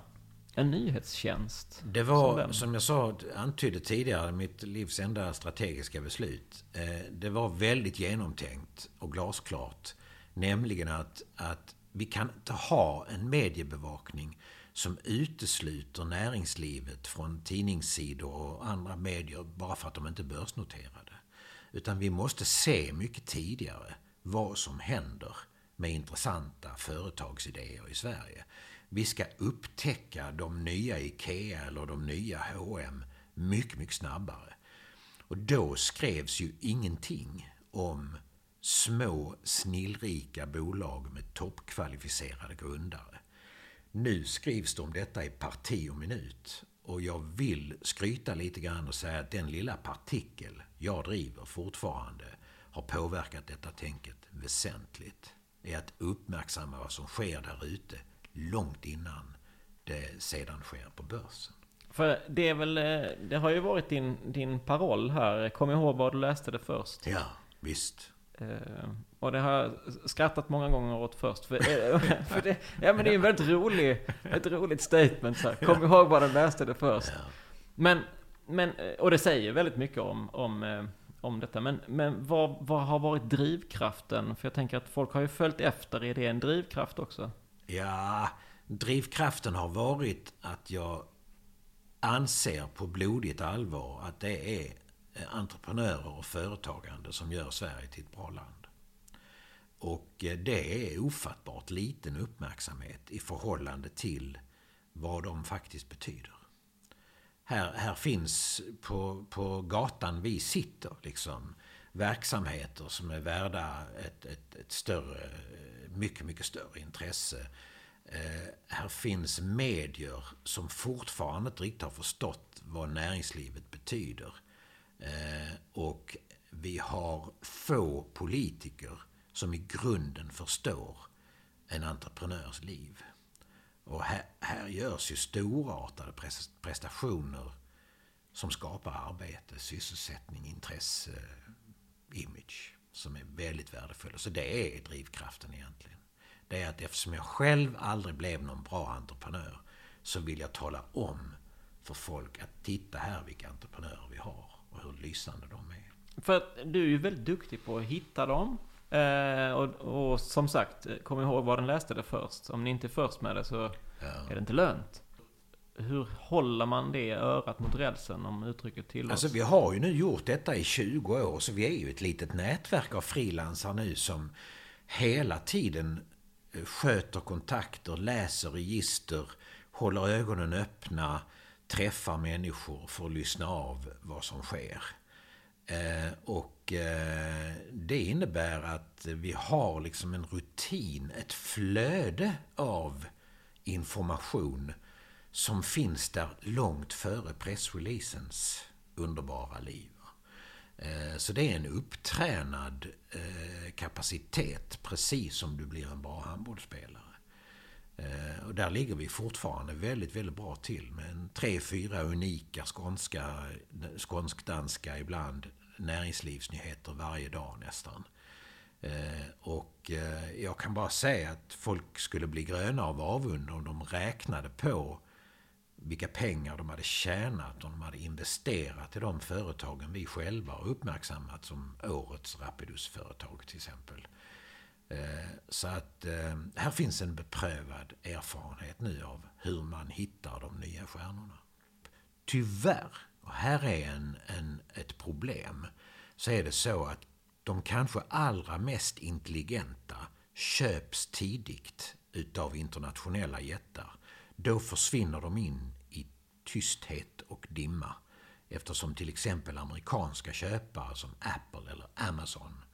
en nyhetstjänst? Det som var, den? som jag sa, antydde tidigare, mitt livs enda strategiska beslut. Eh, Det var väldigt genomtänkt och glasklart. Nämligen att, att vi kan inte ha en mediebevakning som utesluter näringslivet från tidningssidor och andra medier bara för att de inte är börsnoterade. Utan vi måste se mycket tidigare vad som händer med intressanta företagsidéer i Sverige. Vi ska upptäcka de nya IKEA eller de nya H&M mycket, mycket snabbare. Och då skrevs ju ingenting om små snillrika bolag med toppkvalificerade grundare. Nu skrivs det om detta i parti och minut. Och jag vill skryta lite grann och säga att den lilla partikel jag driver fortfarande har påverkat detta tänket väsentligt. Det är att uppmärksamma vad som sker där ute långt innan det sedan sker på börsen. För det är väl, eh, det har ju varit din, din paroll här. Kom ihåg vad du läste det först. Ja, visst. Eh, och det har jag skrattat många gånger åt först. För, eh, för det, ja, men det är en väldigt rolig, ett roligt statement. Så här. Kom ihåg vad du läste det först. Men, men, eh, och det säger väldigt mycket om, om, om detta. Men, men vad, vad har varit drivkraften? För jag tänker att folk har ju följt efter. Är det en drivkraft också? Ja, drivkraften har varit att jag anser på blodigt allvar att det är Eh, entreprenörer och företagande som gör Sverige till ett bra land. Och eh, det är ofattbart liten uppmärksamhet i förhållande till vad de faktiskt betyder. Här, här finns på, på gatan vi sitter liksom verksamheter som är värda ett, ett, ett större, mycket, mycket större intresse. Eh, här finns medier som fortfarande inte riktigt har förstått vad näringslivet betyder. Eh, och vi har få politiker som i grunden förstår en entreprenörs liv. Och här, här görs ju storartade prestationer som skapar arbete, sysselsättning, intresse, image som är väldigt värdefulla. Så det är drivkraften egentligen. Det är att eftersom jag själv aldrig blev någon bra entreprenör så vill jag tala om för folk att titta här vilka entreprenörer vi har lysande de är. För att du är ju väldigt duktig på att hitta dem. Eh, och, och som sagt, kom ihåg vad den läste det först. Om ni inte är först med det så är det inte lönt. Hur håller man det örat mot rälsen om uttrycket tillåts? Alltså vi har ju nu gjort detta i 20 år så vi är ju ett litet nätverk av frilansare nu som hela tiden eh, sköter kontakter, läser register, håller ögonen öppna, träffar människor för att lyssna av vad som sker. Eh, och eh, det innebär att vi har liksom en rutin, ett flöde av information som finns där långt före pressreleasens underbara liv. Eh, så det är en upptränad kapacitet, precis som du blir en bra handbollsspelare. Och där ligger vi fortfarande väldigt, väldigt bra till med en tre, fyra unika skånska, skånsk-danska ibland näringslivsnyheter varje dag nästan. Eh, och eh, jag kan bara säga att folk skulle bli gröna av avund om de räknade på vilka pengar de hade tjänat om de hade investerat i de företagen vi själva har uppmärksammat som årets Rapidus-företag till exempel. Eh, så att här finns en beprövad erfarenhet nu av hur man hittar de nya stjärnorna. Tyvärr, och här är en, en, ett problem, så är det så att de kanske allra mest intelligenta köps tidigt utav internationella jättar. Då försvinner de in i tysthet och dimma. Eftersom till exempel amerikanska köpare som Apple eller Amazon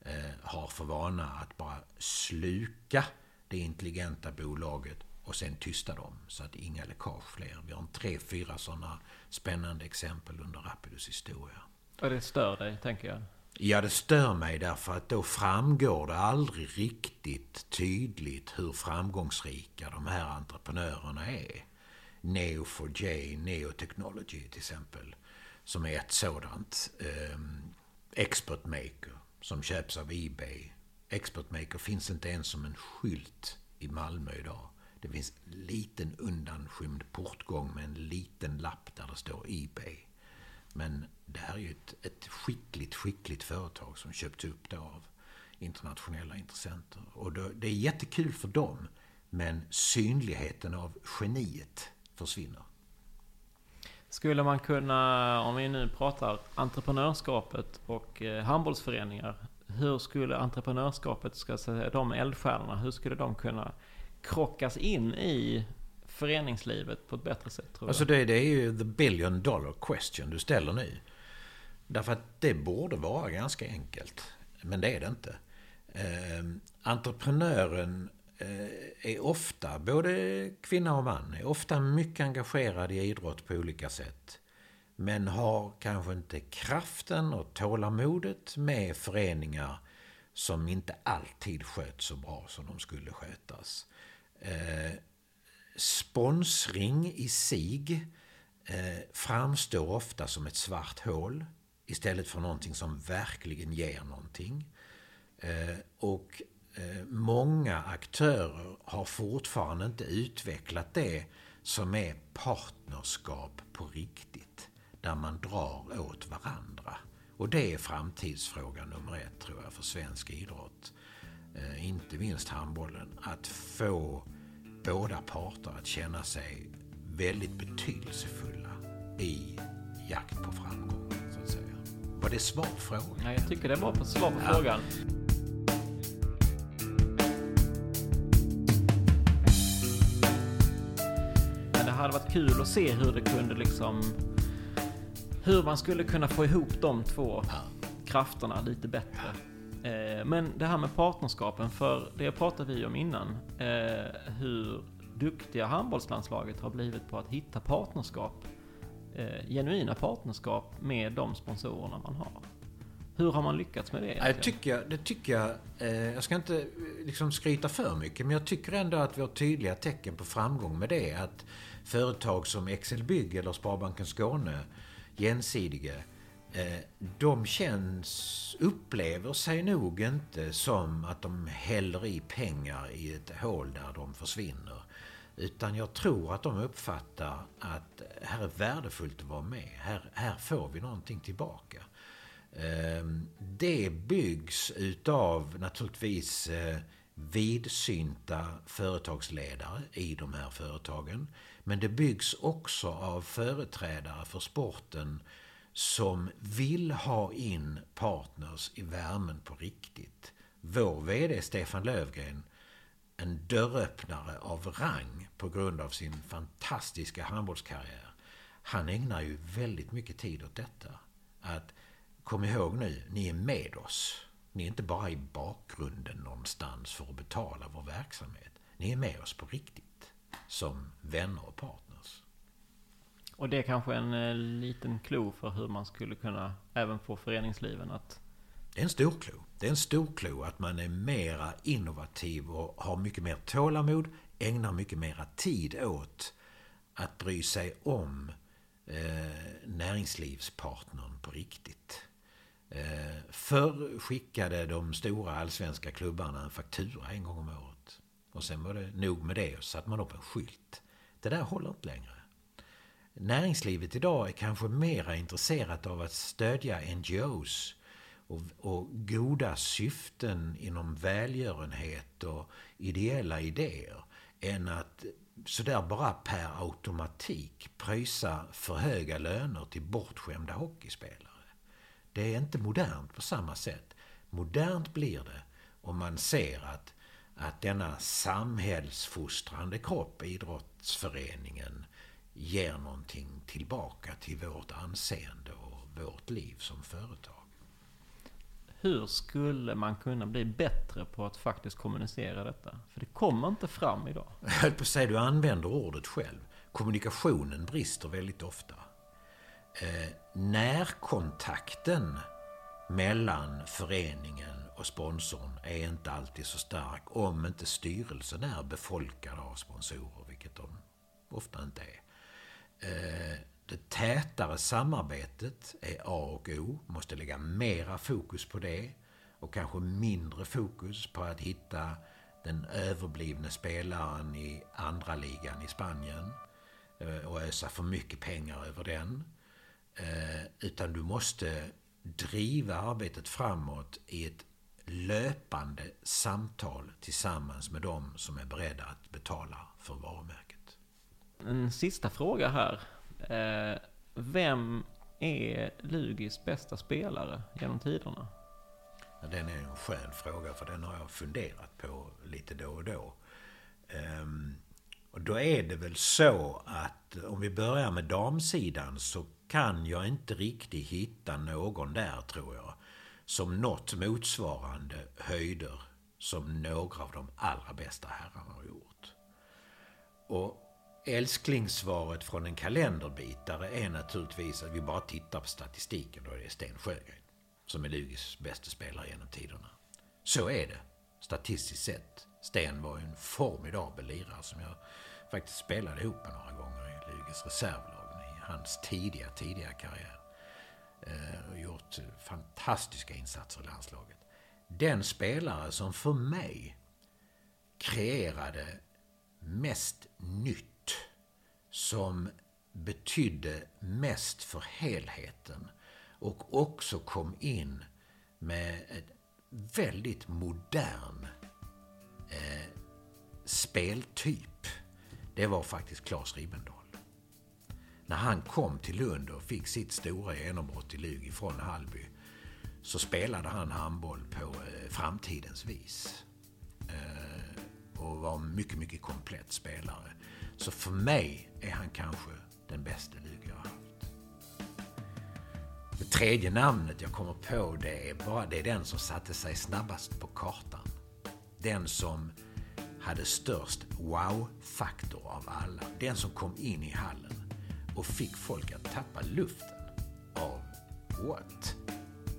eh, har för vana att bara sluka det intelligenta bolaget och sen tysta dem så att inga läckage fler. Vi har tre, fyra sådana spännande exempel under Rapidus historia. Och det stör dig, tänker jag? Ja, det stör mig därför att då framgår det aldrig riktigt tydligt hur framgångsrika de här entreprenörerna är. Neo4j, Neo Technology till exempel, som är ett sådant. Um, Expert Maker, som köps av Ebay. Expert Maker finns inte ens som en skylt i Malmö idag. Det finns en liten undanskymd portgång med en liten lapp där det står Ebay. Men det här är ju ett, ett skickligt, skickligt företag som köpts upp då av internationella intressenter. Och då, det är jättekul för dem, men synligheten av geniet försvinner. Skulle man kunna, om vi nu pratar entreprenörskapet och eh, handbollsföreningar, hur skulle entreprenörskapet, ska säga, de eldstjärnorna, hur skulle de kunna krockas in i föreningslivet på ett bättre sätt? Tror alltså det, det är ju the billion dollar question du ställer nu. Därför att det borde vara ganska enkelt. Men det är det inte. Eh, entreprenören eh, är ofta, både kvinna och man, är ofta mycket engagerad i idrott på olika sätt. Men har kanske inte kraften och tålamodet med föreningar som inte alltid sköts så bra som de skulle skötas. Eh, sponsring i sig eh, framstår ofta som ett svart hål istället för någonting som verkligen ger någonting. Eh, och eh, många aktörer har fortfarande inte utvecklat det som är partnerskap på riktigt. Där man drar åt varandra. Och det är framtidsfrågan nummer ett tror jag för svensk idrott. Eh, inte minst handbollen. Att få båda parter att känna sig väldigt betydelsefulla i jakt på framgång. Så att säga. Var det svar på frågan? Ja, jag tycker det var på svar på ja. frågan. Men det hade varit kul att se hur det kunde liksom... Hur man skulle kunna få ihop de två ja. krafterna lite bättre. Eh, men det här med partnerskapen, för det pratade vi om innan. Eh, hur duktiga handbollslandslaget har blivit på att hitta partnerskap. Eh, genuina partnerskap med de sponsorerna man har. Hur har man lyckats med det? Egentligen? Det tycker jag, det tycker jag jag ska inte liksom skryta för mycket, men jag tycker ändå att vi har tydliga tecken på framgång med det. Att företag som Excel Bygg eller Sparbanken Skåne, Gjensidige, Eh, Eh, de känns, upplever sig nog inte som att de häller i pengar i ett hål där de försvinner. Utan jag tror att de uppfattar att här är värdefullt att vara med. Här, här får vi någonting tillbaka. Eh, det byggs utav naturligtvis eh, vidsynta företagsledare i de här företagen. Men det byggs också av företrädare för sporten som vill ha in partners i värmen på riktigt. Vår VD Stefan Lövgren, en dörröppnare av rang på grund av sin fantastiska handbollskarriär. Han ägnar ju väldigt mycket tid åt detta. Att kom ihåg nu, ni är med oss. Ni är inte bara i bakgrunden någonstans för att betala vår verksamhet. Ni är med oss på riktigt. Som vänner och partner. Och det är kanske en eh, liten klo för hur man skulle kunna även få föreningsliven att... Det är en stor klo. Det är en stor klo att man är mera innovativ och har mycket mer tålamod, ägnar mycket mera tid åt att bry sig om eh, näringslivspartnern på riktigt. Eh, förr skickade de stora allsvenska klubbarna en faktura en gång om året. Och sen var det nog med det och så satte man upp en skylt. Det där håller inte längre. Näringslivet idag är kanske mera intresserat av att stödja NGOs och, och goda syften inom välgörenhet och ideella idéer än att sådär bara per automatik pröjsa för höga löner till bortskämda hockeyspelare. Det är inte modernt på samma sätt. Modernt blir det om man ser att, att denna samhällsfostrande kropp, idrottsföreningen, ger någonting tillbaka till vårt anseende och vårt liv som företag. Hur skulle man kunna bli bättre på att faktiskt kommunicera detta? För det kommer inte fram idag. Jag höll på att säga, du använder ordet själv. Kommunikationen brister väldigt ofta. Eh, närkontakten mellan föreningen och sponsorn är inte alltid så stark om inte styrelsen är befolkad av sponsorer, vilket de ofta inte är. Eh, det tätare samarbetet är A och O. Måste lägga mera fokus på det. Och kanske mindre fokus på att hitta den överblivne spelaren i andra ligan i Spanien. Eh, och ösa för mycket pengar över den. Eh, utan du måste driva arbetet framåt i ett löpande samtal tillsammans med dem som är beredda att betala för varumärket. En sista fråga här. Eh, vem är Lugis bästa spelare genom tiderna? Ja, den är en skön fråga för den har jag funderat på lite då och då. Um, och då är det väl så att om vi börjar med damsidan så kan jag inte riktigt hitta någon där tror jag. Som nått motsvarande höjder som några av de allra bästa herrarna har gjort. Och älsklingssvaret från en kalenderbitare är naturligtvis att vi bara tittar på statistiken. Då är det Sten Sjögren som är Lugis bästa spelare genom tiderna. Så är det, statistiskt sett. Sten var en formidabel lirare som jag faktiskt spelade ihop med några gånger i Lugis reservlag i hans tidiga, tidiga karriär. Eh, och gjort fantastiska insatser i landslaget. Den spelare som för mig kreerade mest nytt som betydde mest för helheten och också kom in med en väldigt modern eh, speltyp. Det var faktiskt Claes Ribbendahl. När han kom till Lund och fick sitt stora genombrott i Lugi från Hallby så spelade han handboll på eh, framtidens vis. Eh, och var en mycket, mycket komplett spelare. Så för mig är han kanske den bästa Lugi jag har haft. Det tredje namnet jag kommer på det är, bara, det är den som satte sig snabbast på kartan. Den som hade störst wow-faktor av alla. Den som kom in i hallen och fick folk att tappa luften av what?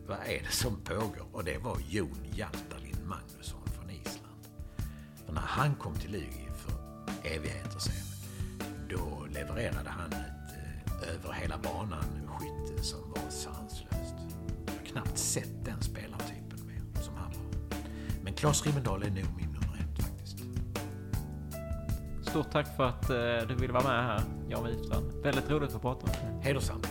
Vad är det som pågår? Och det var Jon Hjaltalin Magnusson från Island. För när han kom till Lugi för evigheter sedan då levererade han ett eh, över hela banan skytte som var sanslöst. Jag har knappt sett den spelartypen mer som han var. Men Claes Rimmendal är nog min nummer ett faktiskt. Stort tack för att eh, du ville vara med här, Jan Wifstrand. Väldigt roligt att prata med dig. Hedersamt.